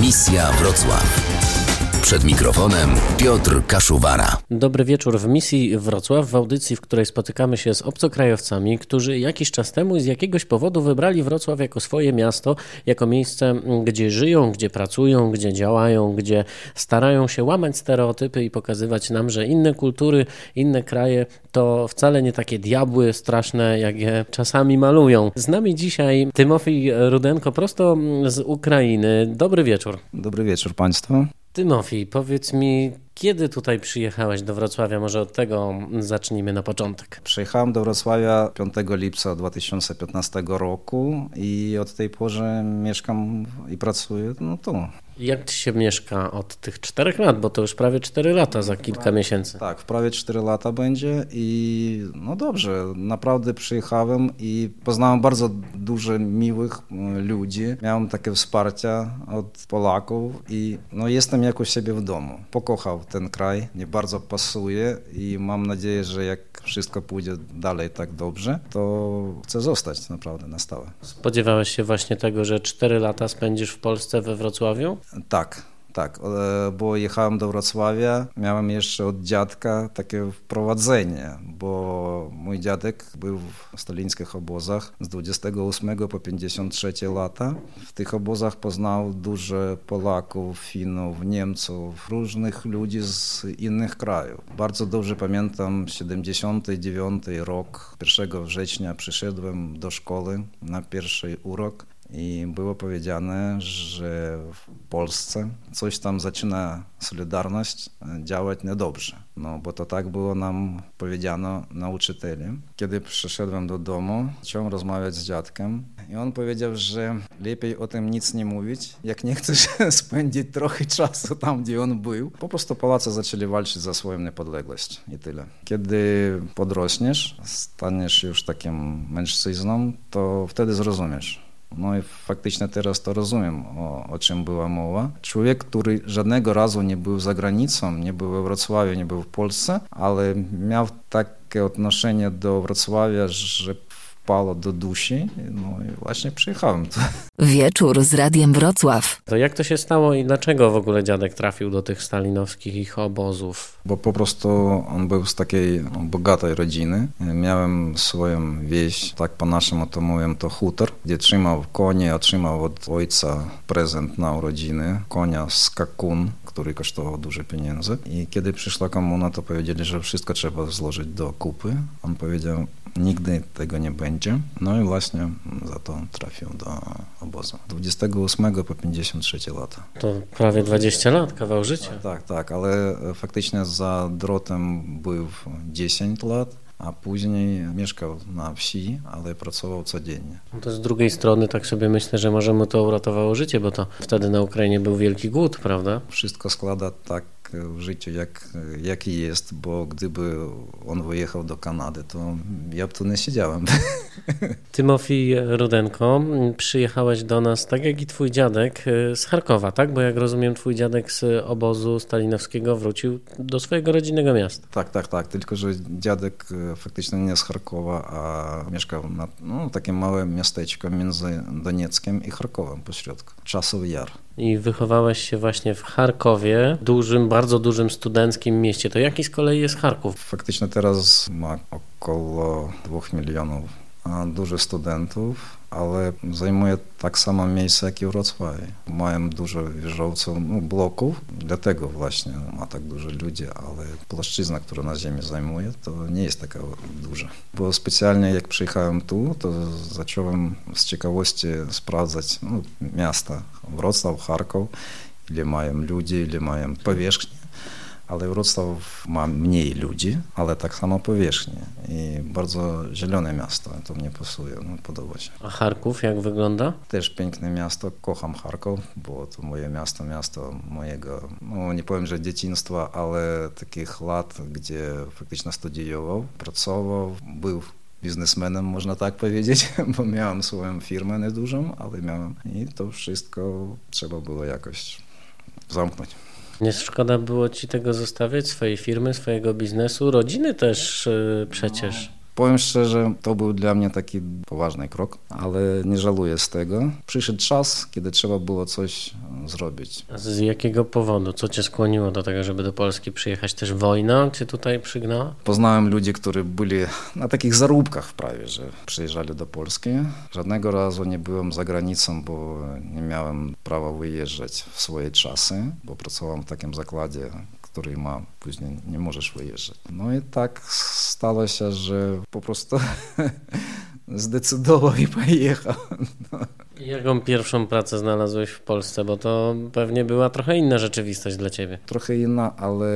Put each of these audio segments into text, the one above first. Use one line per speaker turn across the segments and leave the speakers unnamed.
Misja Wrocław. Przed mikrofonem Piotr Kaszuwara.
Dobry wieczór w misji Wrocław, w audycji, w której spotykamy się z obcokrajowcami, którzy jakiś czas temu z jakiegoś powodu wybrali Wrocław jako swoje miasto, jako miejsce, gdzie żyją, gdzie pracują, gdzie działają, gdzie starają się łamać stereotypy i pokazywać nam, że inne kultury, inne kraje to wcale nie takie diabły straszne, jak je czasami malują. Z nami dzisiaj Tymofij Rudenko prosto z Ukrainy. Dobry wieczór.
Dobry wieczór Państwu.
Tymofij, powiedz mi, kiedy tutaj przyjechałeś do Wrocławia? Może od tego zacznijmy na początek.
Przyjechałem do Wrocławia 5 lipca 2015 roku i od tej pory mieszkam i pracuję no tu.
Jak ci się mieszka od tych czterech lat, bo to już prawie cztery lata za kilka miesięcy.
Tak, prawie cztery lata będzie i no dobrze, naprawdę przyjechałem i poznałem bardzo dużo miłych ludzi. Miałem takie wsparcie od Polaków i no jestem jak u siebie w domu. Pokochał ten kraj, nie bardzo pasuje i mam nadzieję, że jak wszystko pójdzie dalej tak dobrze, to chcę zostać naprawdę na stałe.
Spodziewałeś się właśnie tego, że cztery lata spędzisz w Polsce, we Wrocławiu?
Tak, tak, bo jechałem do Wrocławia, miałem jeszcze od dziadka takie wprowadzenie, bo mój dziadek był w stalińskich obozach z 28 po 53 lata. W tych obozach poznał dużo Polaków, Finów, Niemców, różnych ludzi z innych krajów. Bardzo dobrze pamiętam 79 rok, 1 września przyszedłem do szkoły na pierwszy urok i było powiedziane, że w Polsce coś tam zaczyna Solidarność działać niedobrze. No bo to tak było nam powiedziano nauczycieli. Kiedy przyszedłem do domu, chciałem rozmawiać z dziadkiem i on powiedział, że lepiej o tym nic nie mówić, jak nie chcesz spędzić trochę czasu tam, gdzie on był. Po prostu Polacy zaczęli walczyć za swoją niepodległość i tyle. Kiedy podrośniesz, staniesz już takim mężczyzną, to wtedy zrozumiesz, no i faktycznie teraz to rozumiem, o, o, czym była mowa. Człowiek, który żadnego razu nie był za granicą, nie był we Wrocławiu, nie był w Polsce, ale miał takie odnoszenie do Wrocławia, że wpało do dusi, no i właśnie przyjechałem tu.
Wieczór z Radiem Wrocław.
To jak to się stało i dlaczego w ogóle dziadek trafił do tych stalinowskich ich obozów?
Bo po prostu on był z takiej bogatej rodziny. Miałem swoją wieś, tak po naszemu to mówię, to hutor, gdzie trzymał konie, otrzymał od ojca prezent na urodziny, konia skakun, który kosztował duże pieniądze. I kiedy przyszła komuna, to powiedzieli, że wszystko trzeba złożyć do kupy. On powiedział, nigdy tego nie będzie. No i właśnie za to trafił do obozu. 28 po 53 lata.
To prawie 20 lat, kawał życia.
Tak, tak, ale faktycznie za drotem był 10 lat a później mieszkał na wsi, ale pracował codziennie.
No to z drugiej strony tak sobie myślę, że może mu to uratowało życie, bo to wtedy na Ukrainie był wielki głód, prawda?
Wszystko składa tak w życiu, jak, jaki jest, bo gdyby on wyjechał do Kanady, to ja tu nie siedziałem.
Tymofij Rudenko, przyjechałeś do nas, tak jak i twój dziadek, z Charkowa, tak? Bo jak rozumiem, twój dziadek z obozu stalinowskiego wrócił do swojego rodzinnego miasta.
Tak, tak, tak, tylko że dziadek faktycznie nie z Charkowa, a mieszkał na no, takim małym miasteczku między Donieckiem i Charkowem pośrodku, Czasowy Jar
i wychowałeś się właśnie w Charkowie, dużym, bardzo dużym studenckim mieście. To jaki z kolei jest Charków?
Faktycznie teraz ma około 2 milionów dużo studentów, ale zajmuje tak samo miejsce jak i Wrocławiu. Mają dużo wieżowców, no, bloków, dlatego właśnie ma tak dużo ludzi, ale płaszczyzna, która na ziemi zajmuje, to nie jest taka duża. Bo specjalnie jak przyjechałem tu, to zacząłem z ciekawości sprawdzać no, miasta Wrocław, Charków, ile mają ludzi, ile mają powierzchni ale Wrocław ma mniej ludzi, ale tak samo powierzchnię i bardzo zielone miasto, to mnie pasuje, no, podoba się.
A Charków jak wygląda?
Też piękne miasto, kocham Charków, bo to moje miasto, miasto mojego, no nie powiem, że dzieciństwa, ale takich lat, gdzie faktycznie studiował, pracował, był biznesmenem, można tak powiedzieć, bo miałem swoją firmę niedużą, ale miałem i to wszystko trzeba było jakoś zamknąć.
Nie szkoda było ci tego zostawiać, swojej firmy, swojego biznesu, rodziny też yy, przecież.
Powiem szczerze, to był dla mnie taki poważny krok, ale nie żaluję z tego. Przyszedł czas, kiedy trzeba było coś zrobić.
A z jakiego powodu? Co cię skłoniło do tego, żeby do Polski przyjechać? Też wojna cię tutaj przygnała?
Poznałem ludzi, którzy byli na takich zaróbkach prawie, że przyjeżdżali do Polski. Żadnego razu nie byłem za granicą, bo nie miałem prawa wyjeżdżać w swoje czasy, bo pracowałem w takim zakładzie, wyjeżdżać. No i tak stało się, że po prostu zdecydował i pojechał. No.
Jaką pierwszą pracę znalazłeś w Polsce? Bo to pewnie była trochę inna rzeczywistość dla ciebie.
Trochę inna, ale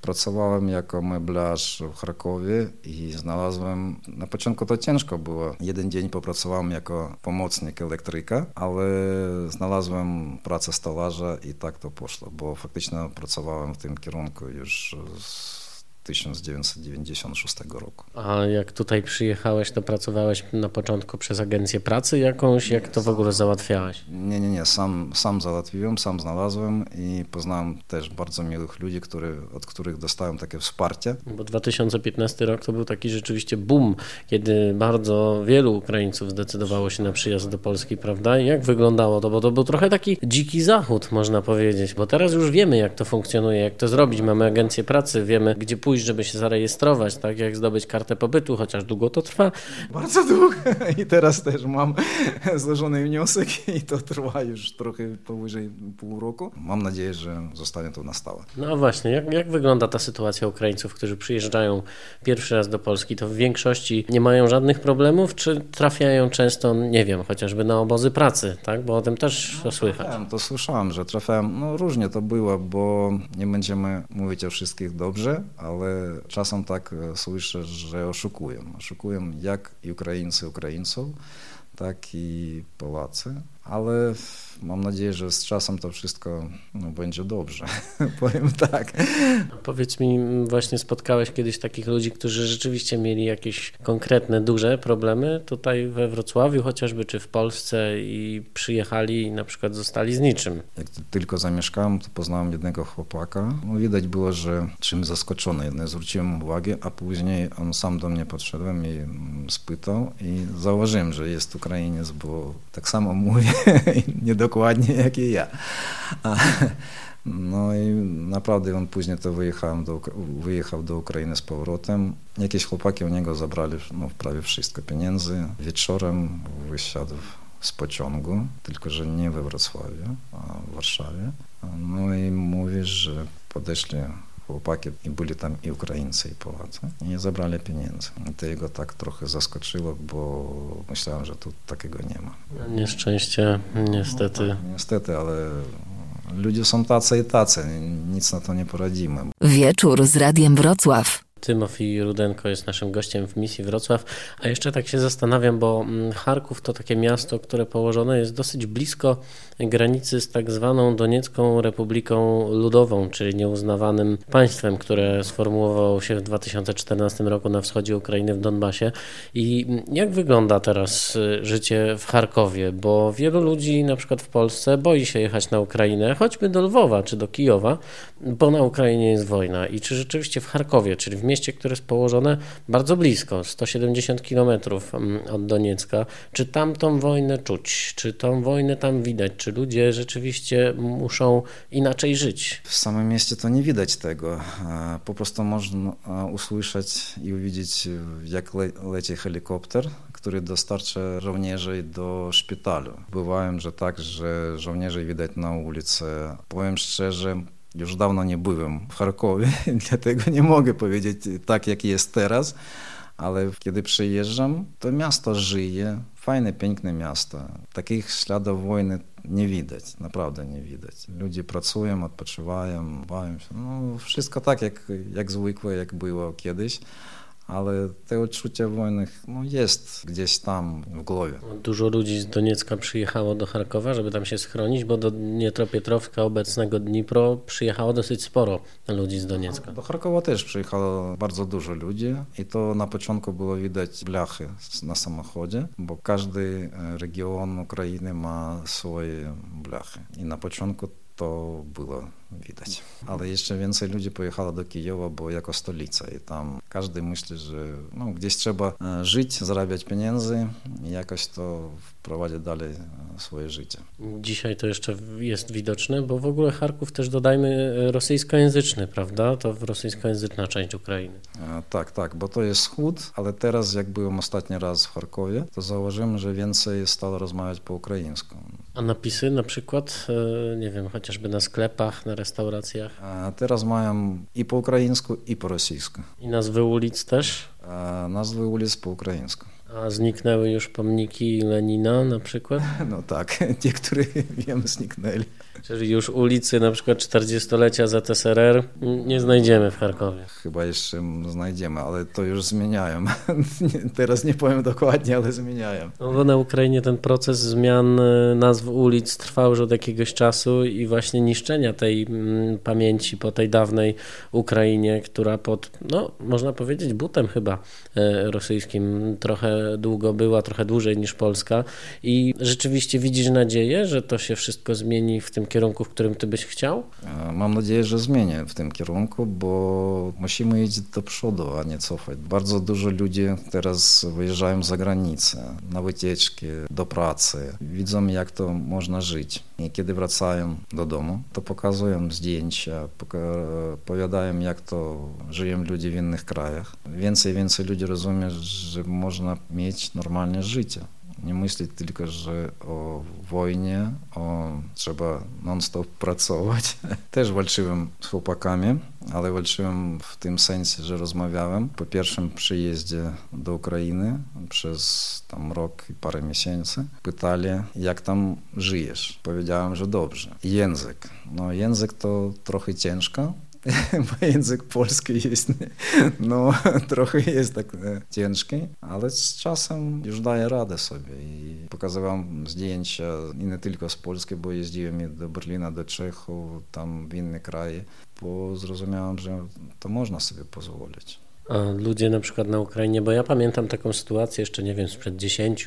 pracowałem jako meblarz w Charkowie i znalazłem, na początku to ciężko było. Jeden dzień popracowałem jako pomocnik elektryka, ale znalazłem pracę stolarza i tak to poszło, bo faktycznie pracowałem w tym kierunku już z 1996 roku.
A jak tutaj przyjechałeś, to pracowałeś na początku przez agencję pracy jakąś? Jak to w ogóle załatwiałeś?
Nie, nie, nie. Sam, sam załatwiłem, sam znalazłem i poznałem też bardzo miłych ludzi, który, od których dostałem takie wsparcie.
Bo 2015 rok to był taki rzeczywiście boom, kiedy bardzo wielu Ukraińców zdecydowało się na przyjazd do Polski, prawda? I jak wyglądało to? Bo to był trochę taki dziki zachód, można powiedzieć. Bo teraz już wiemy, jak to funkcjonuje, jak to zrobić. Mamy agencję pracy, wiemy, gdzie pójść pójść, żeby się zarejestrować, tak jak zdobyć kartę pobytu, chociaż długo to trwa.
Bardzo długo i teraz też mam złożony wniosek i to trwa już trochę powyżej pół roku. Mam nadzieję, że zostanie to na stałe.
No właśnie, jak, jak wygląda ta sytuacja Ukraińców, którzy przyjeżdżają pierwszy raz do Polski? To w większości nie mają żadnych problemów, czy trafiają często, nie wiem, chociażby na obozy pracy, tak? Bo o tym też no, słychać.
Trafiałem, to słyszałem, że trafiałem, no różnie to było, bo nie będziemy mówić o wszystkich dobrze, ale ale czasem tak słyszę, że oszukują. Oszukują jak i Ukraińcy Ukraińców, tak i Polacy, ale mam nadzieję, że z czasem to wszystko no, będzie dobrze. Powiem tak.
Powiedz mi, właśnie spotkałeś kiedyś takich ludzi, którzy rzeczywiście mieli jakieś konkretne, duże problemy tutaj we Wrocławiu chociażby, czy w Polsce i przyjechali i na przykład zostali z niczym?
Jak tylko zamieszkałem, to poznałem jednego chłopaka. No, widać było, że czym zaskoczony. Nie zwróciłem uwagi, a później on sam do mnie podszedł i spytał i zauważyłem, że jest Ukrainiec, bo tak samo mówię, niedokładnie jak i ja. No i naprawdę on później to wyjechał do, wyjechał do Ukrainy z powrotem. Jakieś chłopaki u niego zabrali no, prawie wszystko pieniędzy. Wieczorem wysiadł z pociągu, tylko że nie we Wrocławiu, a w Warszawie. No i mówi, że podeszli chłopaki i byli tam i Ukraińcy, i Polacy. I zabrali pieniądze. I to jego tak trochę zaskoczyło, bo myślałem, że tu takiego nie ma.
Nieszczęście, niestety.
No, tak, niestety, ale ludzie są tacy i tacy. Nic na to nie poradzimy.
Wieczór z Radiem Wrocław.
Tymofij Rudenko jest naszym gościem w misji Wrocław. A jeszcze tak się zastanawiam, bo mm, Charków to takie miasto, które położone jest dosyć blisko granicy z tak zwaną Doniecką Republiką Ludową, czyli nieuznawanym państwem, które sformułowało się w 2014 roku na wschodzie Ukrainy w Donbasie. I mm, jak wygląda teraz y, życie w Charkowie? Bo wielu ludzi, na przykład w Polsce, boi się jechać na Ukrainę, choćby do Lwowa czy do Kijowa, bo na Ukrainie jest wojna. I czy rzeczywiście w Charkowie, czyli w mieście, które jest położone bardzo blisko, 170 kilometrów mm, od Doniecka. Czy tam tą wojnę czuć? Czy tą wojnę tam widać? Czy ludzie rzeczywiście muszą inaczej żyć?
W samym mieście to nie widać tego. Po prostu można usłyszeć i uwidzieć, jak le leci helikopter, który dostarcza żołnierzy do szpitalu. Bywają, że tak, że żołnierzy widać na ulicy. Powiem szczerze, już dawno nie byłem w Charkowie, dlatego nie mogę powiedzieć tak, jak jest teraz, ale kiedy przyjeżdżam, to miasto żyje, fajne, piękne miasto. Takich śladów wojny nie widać, naprawdę nie widać. Ludzie pracują, odpoczywają, bawią się. No, wszystko tak, jak, jak zwykłe, jak było kiedyś ale te odczucie wojny no, jest gdzieś tam w głowie.
Dużo ludzi z Doniecka przyjechało do Charkowa, żeby tam się schronić, bo do Dniepropietrowska, obecnego Dnipro, przyjechało dosyć sporo ludzi z Doniecka.
Do Charkowa też przyjechało bardzo dużo ludzi i to na początku było widać blachy na samochodzie, bo każdy region Ukrainy ma swoje blachy. I na początku to było widać. Ale jeszcze więcej ludzi pojechało do Kijowa, bo jako stolica i tam każdy myśli, że no, gdzieś trzeba e, żyć, zarabiać pieniędzy i jakoś to wprowadzić dalej e, swoje życie.
Dzisiaj to jeszcze jest widoczne, bo w ogóle Charków też dodajmy rosyjskojęzyczny, prawda? To rosyjskojęzyczna część Ukrainy.
E, tak, tak, bo to jest wschód, ale teraz jak byłem ostatni raz w Charkowie, to zauważyłem, że więcej stało rozmawiać po ukraińsku.
A napisy na przykład, nie wiem, chociażby na sklepach, na restauracjach?
Teraz mają i po ukraińsku, i po rosyjsku.
I nazwy ulic też?
Nazwy ulic po ukraińsku.
A zniknęły już pomniki Lenina na przykład?
No tak, te, które wiem, zniknęli.
Czyli już ulicy na przykład 40-lecia ZSRR nie znajdziemy w Charkowie.
Chyba jeszcze znajdziemy, ale to już zmieniają. Teraz nie powiem dokładnie, ale zmieniają.
No bo na Ukrainie ten proces zmian e, nazw ulic trwał już od jakiegoś czasu i właśnie niszczenia tej mm, pamięci po tej dawnej Ukrainie, która pod, no można powiedzieć, butem chyba e, rosyjskim trochę długo była, trochę dłużej niż Polska i rzeczywiście widzisz nadzieję, że to się wszystko zmieni w tym kierunku, w którym ty byś chciał?
Mam nadzieję, że zmienię w tym kierunku, bo musimy iść do przodu, a nie cofać. Bardzo dużo ludzi teraz wyjeżdżają za granicę, na wycieczki, do pracy. Widzą, jak to można żyć. I kiedy wracają do domu, to pokazują zdjęcia, opowiadają, jak to żyją ludzie w innych krajach. Więcej i więcej ludzi rozumie, że można mieć normalne życie nie myśleć tylko, że o wojnie, o trzeba non-stop pracować. Też walczyłem z chłopakami, ale walczyłem w tym sensie, że rozmawiałem po pierwszym przyjeździe do Ukrainy przez tam rok i parę miesięcy. Pytali, jak tam żyjesz. Powiedziałem, że dobrze. Język. No język to trochę ciężko, jest, no trochę jest tak ciężki, ale z czasem już daję radę sobie i pokazywałem zdjęcia i nie tylko z Polski, bo jeździłem do Berlina, do Czechów, tam w inne kraje, bo zrozumiałem, że to można sobie pozwolić
ludzie na przykład na Ukrainie, bo ja pamiętam taką sytuację jeszcze, nie wiem, sprzed 10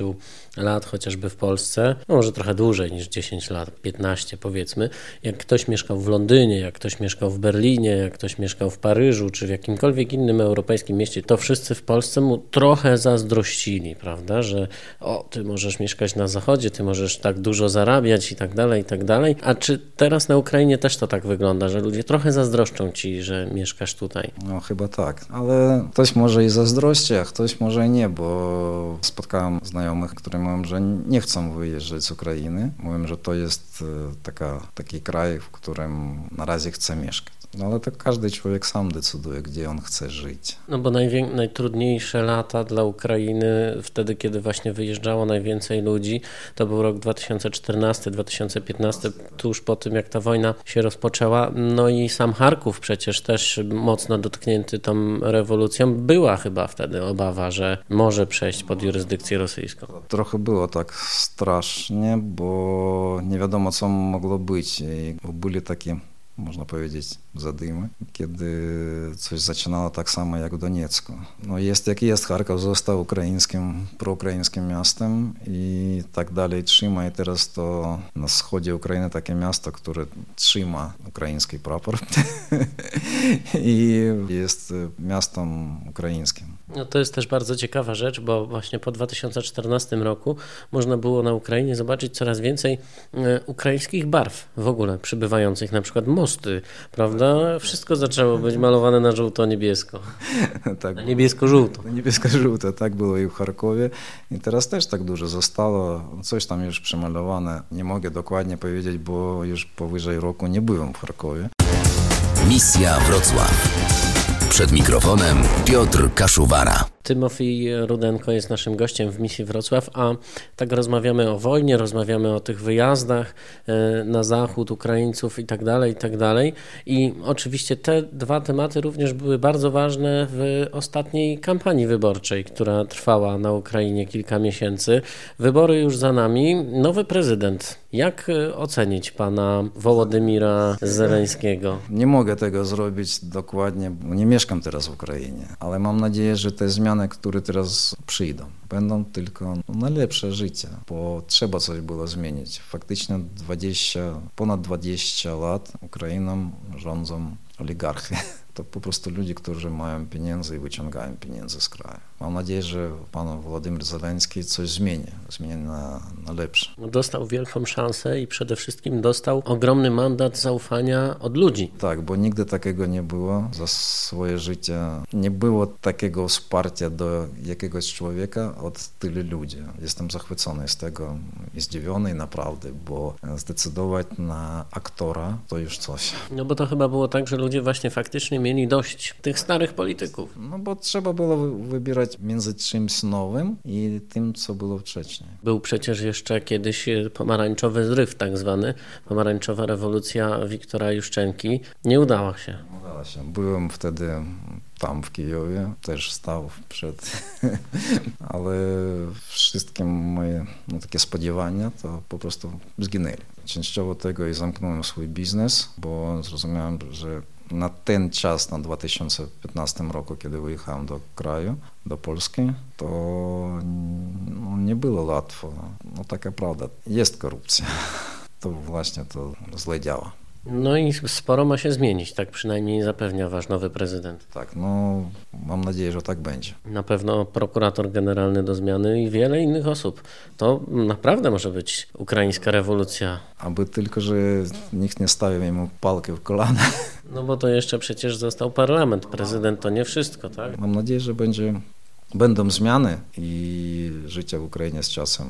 lat chociażby w Polsce, no może trochę dłużej niż 10 lat, 15 powiedzmy, jak ktoś mieszkał w Londynie, jak ktoś mieszkał w Berlinie, jak ktoś mieszkał w Paryżu, czy w jakimkolwiek innym europejskim mieście, to wszyscy w Polsce mu trochę zazdrościli, prawda, że o, ty możesz mieszkać na zachodzie, ty możesz tak dużo zarabiać i tak dalej, i tak dalej, a czy teraz na Ukrainie też to tak wygląda, że ludzie trochę zazdroszczą ci, że mieszkasz tutaj?
No chyba tak, ale ktoś może i zazdrości, a ktoś może nie, bo spotkałem znajomych, którzy mówią, że nie chcą wyjeżdżać z Ukrainy. Mówią, że to jest e, taka, taki kraj, w którym na razie chce mieszkać. No ale to każdy człowiek sam decyduje, gdzie on chce żyć.
No bo najtrudniejsze lata dla Ukrainy, wtedy kiedy właśnie wyjeżdżało najwięcej ludzi, to był rok 2014-2015, tuż po tym jak ta wojna się rozpoczęła. No i sam Charków przecież też mocno dotknięty tą rewolucją. Była chyba wtedy obawa, że może przejść pod jurysdykcję rosyjską.
Trochę było tak strasznie, bo nie wiadomo co mogło być. I byli takie można powiedzieć, zadymy, kiedy coś zaczynało tak samo jak w Doniecku. No jest jak jest, Charków został ukraińskim, proukraińskim miastem i tak dalej trzyma i teraz to na wschodzie Ukrainy takie miasto, które trzyma ukraiński prapor i jest miastem ukraińskim.
No to jest też bardzo ciekawa rzecz, bo właśnie po 2014 roku można było na Ukrainie zobaczyć coraz więcej e, ukraińskich barw w ogóle przybywających, na przykład mosty, prawda? Wszystko zaczęło być malowane na żółto-niebiesko. tak, niebiesko-żółto.
Niebiesko-żółto, tak było i w Charkowie. I teraz też tak dużo zostało. Coś tam już przemalowane. Nie mogę dokładnie powiedzieć, bo już powyżej roku nie byłem w Charkowie.
Misja Wrocław. Przed mikrofonem Piotr Kaszuwara.
Tymofij Rudenko jest naszym gościem w misji Wrocław, a tak rozmawiamy o wojnie, rozmawiamy o tych wyjazdach e, na zachód Ukraińców i tak dalej, i tak dalej. I oczywiście te dwa tematy również były bardzo ważne w ostatniej kampanii wyborczej, która trwała na Ukrainie kilka miesięcy. Wybory już za nami. Nowy prezydent. Jak e, ocenić pana Wołodymira Zeleńskiego?
Nie mogę tego zrobić dokładnie, bo nie mieszkam teraz w Ukrainie, ale mam nadzieję, że te zmiany zmiany, które teraz przyjdą, będą tylko na lepsze życie, bo trzeba coś było zmienić. Faktycznie 20, ponad 20 lat Ukrainą rządzą oligarchy. To po prostu ludzie, którzy mają pieniądze i wyciągają pieniądze z kraju. Mam nadzieję, że pan Władimir Zeleński coś zmieni, zmieni na, na lepsze.
Dostał wielką szansę i przede wszystkim dostał ogromny mandat zaufania od ludzi.
Tak, bo nigdy takiego nie było za swoje życie. Nie było takiego wsparcia do jakiegoś człowieka od tylu ludzi. Jestem zachwycony z tego i zdziwiony naprawdę, bo zdecydować na aktora to już coś.
No bo to chyba było tak, że ludzie właśnie faktycznie mieli dość tych starych polityków.
No bo trzeba było wybierać między czymś nowym i tym, co było wcześniej.
Był przecież jeszcze kiedyś pomarańczowy zryw tak zwany, pomarańczowa rewolucja Wiktora Juszczenki. Nie udała się.
Udała się. Byłem wtedy tam w Kijowie, też stał przed, ale wszystkie moje no, takie spodziewania to po prostu zginęli. Częściowo tego i zamknąłem swój biznes, bo zrozumiałem, że na ten czas, na 2015 roku, kiedy wyjechałem do kraju, do Polski, to no, nie było łatwo. No taka prawda, jest korupcja. To właśnie to źle działa.
No i sporo ma się zmienić, tak przynajmniej zapewnia wasz nowy prezydent.
Tak, no mam nadzieję, że tak będzie.
Na pewno prokurator generalny do zmiany i wiele innych osób. To naprawdę może być ukraińska rewolucja.
Aby tylko, że nikt nie stawiał mu palki w kolana.
No bo to jeszcze przecież został parlament, prezydent to nie wszystko, tak?
Mam nadzieję, że będzie, będą zmiany i życie w Ukrainie z czasem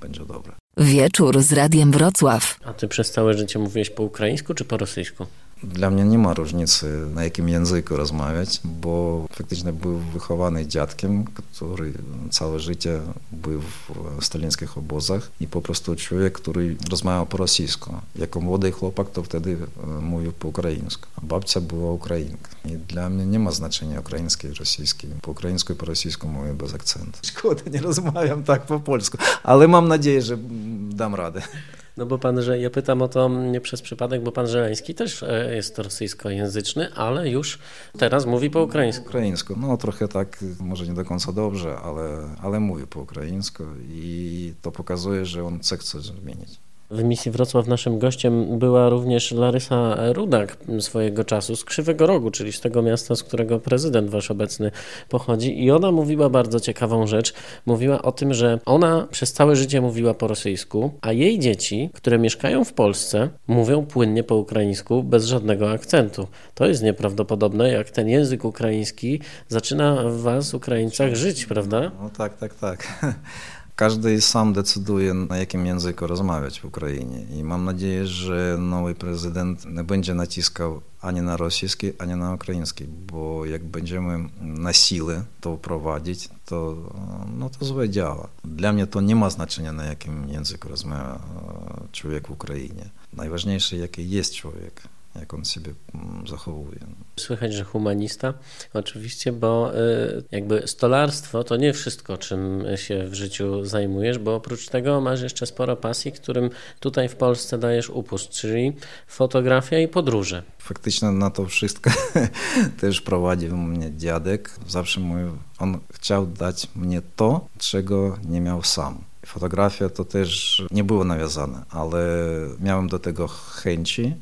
będzie dobre.
Wieczór z Radiem Wrocław.
A ty przez całe życie mówiłeś po ukraińsku czy po rosyjsku?
Dla mnie nie ma różnicy, na jakim języku rozmawiać, bo faktycznie był wychowany dziadkiem, który całe życie był w stalińskich obozach i po prostu człowiek, który rozmawiał po rosyjsku. Jako młody chłopak to wtedy mówił po ukraińsku. A babcia była Ukrainka. I dla mnie nie ma znaczenia ukraińskiej i rosyjskiej. Po ukraińsku i po rosyjsku mówię bez akcentu. Szkoda, nie rozmawiam tak po polsku,
No bo pan, że ja pytam o to nie przez przypadek, bo pan Żeleński też jest rosyjskojęzyczny, ale już teraz mówi po ukraińsku.
Ukraińsku, no trochę tak, może nie do końca dobrze, ale, ale mówi po ukraińsku i to pokazuje, że on chce coś zmienić.
W misji Wrocław naszym gościem była również Larysa Rudak swojego czasu z Krzywego Rogu, czyli z tego miasta, z którego prezydent wasz obecny pochodzi. I ona mówiła bardzo ciekawą rzecz. Mówiła o tym, że ona przez całe życie mówiła po rosyjsku, a jej dzieci, które mieszkają w Polsce, mówią płynnie po ukraińsku bez żadnego akcentu. To jest nieprawdopodobne, jak ten język ukraiński zaczyna w was, Ukraińcach, żyć, prawda?
No tak, tak, tak. Języku rozmawiać w Ukrainie. I mam nadzieję, że nowy prezydent nie będzie naciskał ani na rosyjski, ani na ukraiński, bo jak będziemy na siłę to wprowadzić, to, no to złe działa. Dla mnie to nie ma znaczenia, na jakim języku rozmawia człowiek w Ukrainie. Najważniejsze, jaki jest człowiek jak on siebie zachowuje.
Słychać, że humanista, oczywiście, bo jakby stolarstwo to nie wszystko, czym się w życiu zajmujesz, bo oprócz tego masz jeszcze sporo pasji, którym tutaj w Polsce dajesz upust, czyli fotografia i podróże.
Faktycznie na to wszystko też prowadził mnie dziadek. Zawsze mówił, on chciał dać mnie to, czego nie miał sam. Fotografia to też nie było nawiązane, ale miałem do tego chęci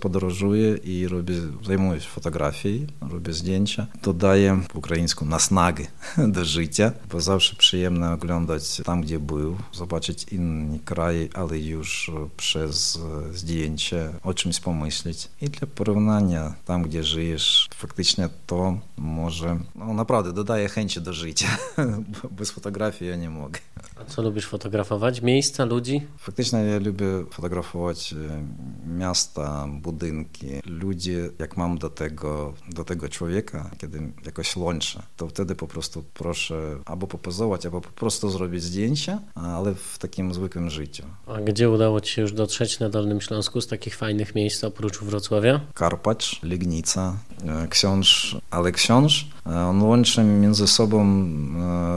podróżuję i robię, zajmuję się fotografią, robię zdjęcia. Dodaję po ukraińsku nasnagi do życia, bo zawsze przyjemne oglądać tam, gdzie był, zobaczyć inne kraje, ale już przez zdjęcie o czymś pomyśleć. I dla porównania, tam, gdzie żyjesz, faktycznie to może, no naprawdę dodaje chęci do życia. Bez fotografii ja nie mogę.
A co lubisz fotografować? Miejsca, ludzi?
Faktycznie ja lubię fotografować miasta, budynki, ludzi, jak mam do tego, do tego człowieka, kiedy jakoś łączę, to wtedy po prostu proszę albo popozować, albo po prostu zrobić zdjęcia, ale w takim zwykłym życiu.
A gdzie udało Ci się już dotrzeć na Dolnym Śląsku z takich fajnych miejsc oprócz Wrocławia?
Karpacz, Legnica, książ, ale książ on łączy między sobą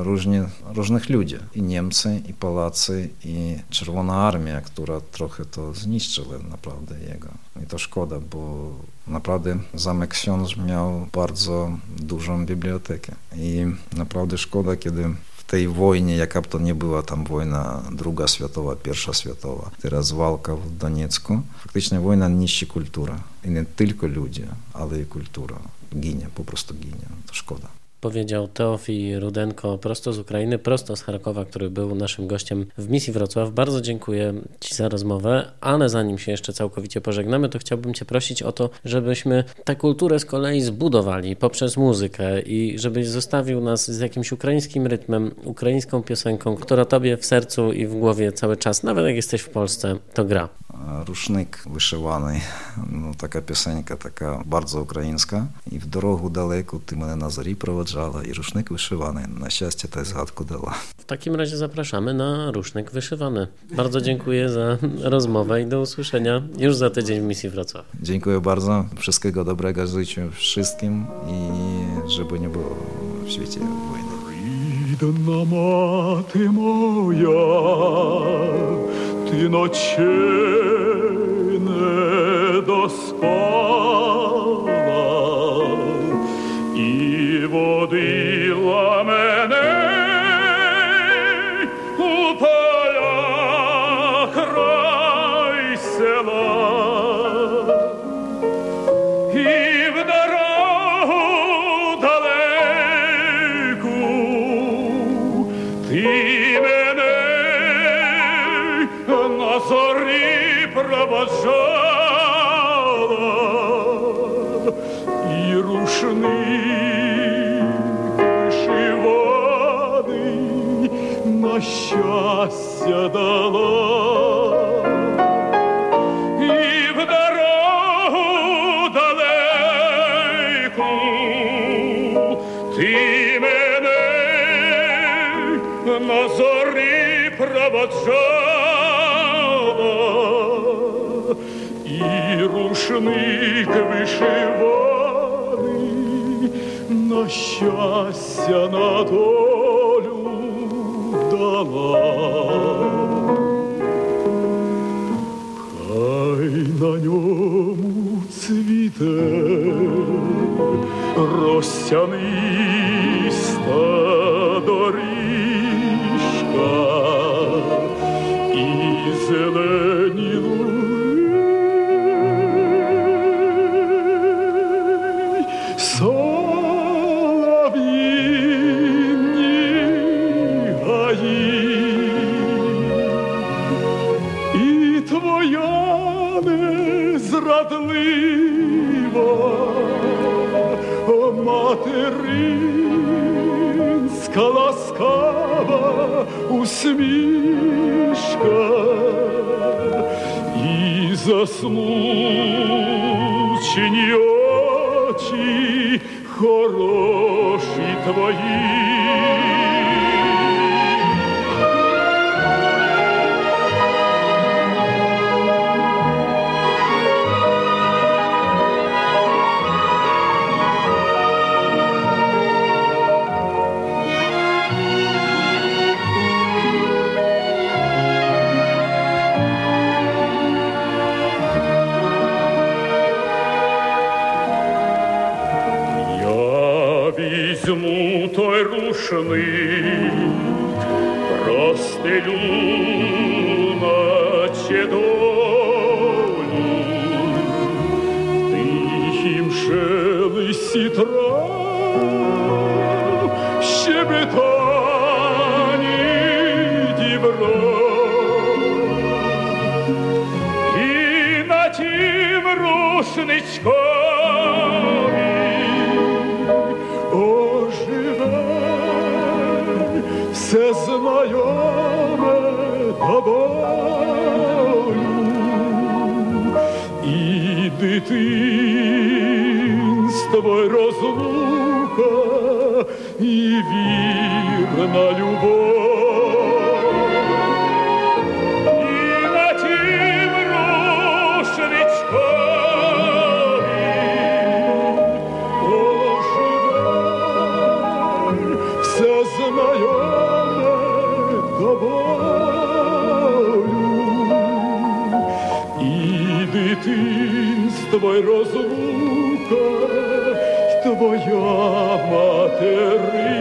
różni, różnych ludzi. I Niemcy, i Polacy, i Czerwona Armia, która trochę to zniszczyła naprawdę jego. I to szkoda, bo naprawdę Zamek Książ miał bardzo dużą bibliotekę. I naprawdę szkoda, kiedy tej wojnie, jaka to nie była tam wojna druga światowa, pierwsza światowa, teraz walka w Doniecku, faktycznie wojna niszczy kulturę. I nie tylko ludzie, ale i kultura. Ginie, po prostu ginie. To szkoda
powiedział Teofi Rudenko prosto z Ukrainy, prosto z Charkowa, który był naszym gościem w misji Wrocław. Bardzo dziękuję Ci za rozmowę, ale zanim się jeszcze całkowicie pożegnamy, to chciałbym Cię prosić o to, żebyśmy tę kulturę z kolei zbudowali poprzez muzykę i żebyś zostawił nas z jakimś ukraińskim rytmem, ukraińską piosenką, która Tobie w sercu i w głowie cały czas, nawet jak jesteś w Polsce, to gra.
Rusznik wyszywany, no, taka piosenka, taka bardzo ukraińska. I w drogę daleką ty mnie na zari prowadzała i rusznik wyszywany. Na szczęście tę zgadku dała.
W takim razie zapraszamy na rusznik wyszywany. Bardzo dziękuję za rozmowę i do usłyszenia już za tydzień w misji Wrocław.
Dziękuję bardzo. Wszystkiego dobrego życzę wszystkim i żeby nie było w świecie wojny.
Рідна мати моя, і ночей не доспав. На зорі проводжала, і рушник вишиваний на щастя на долю дала. Хай на ньому цвіте розтяниста І твоя незрадлива о, материнська ласкава усмішка і засмучені очі хороші твої. страшний. Тобою і дитинство розлука і вірна любов. ой розлука, твоя материнська.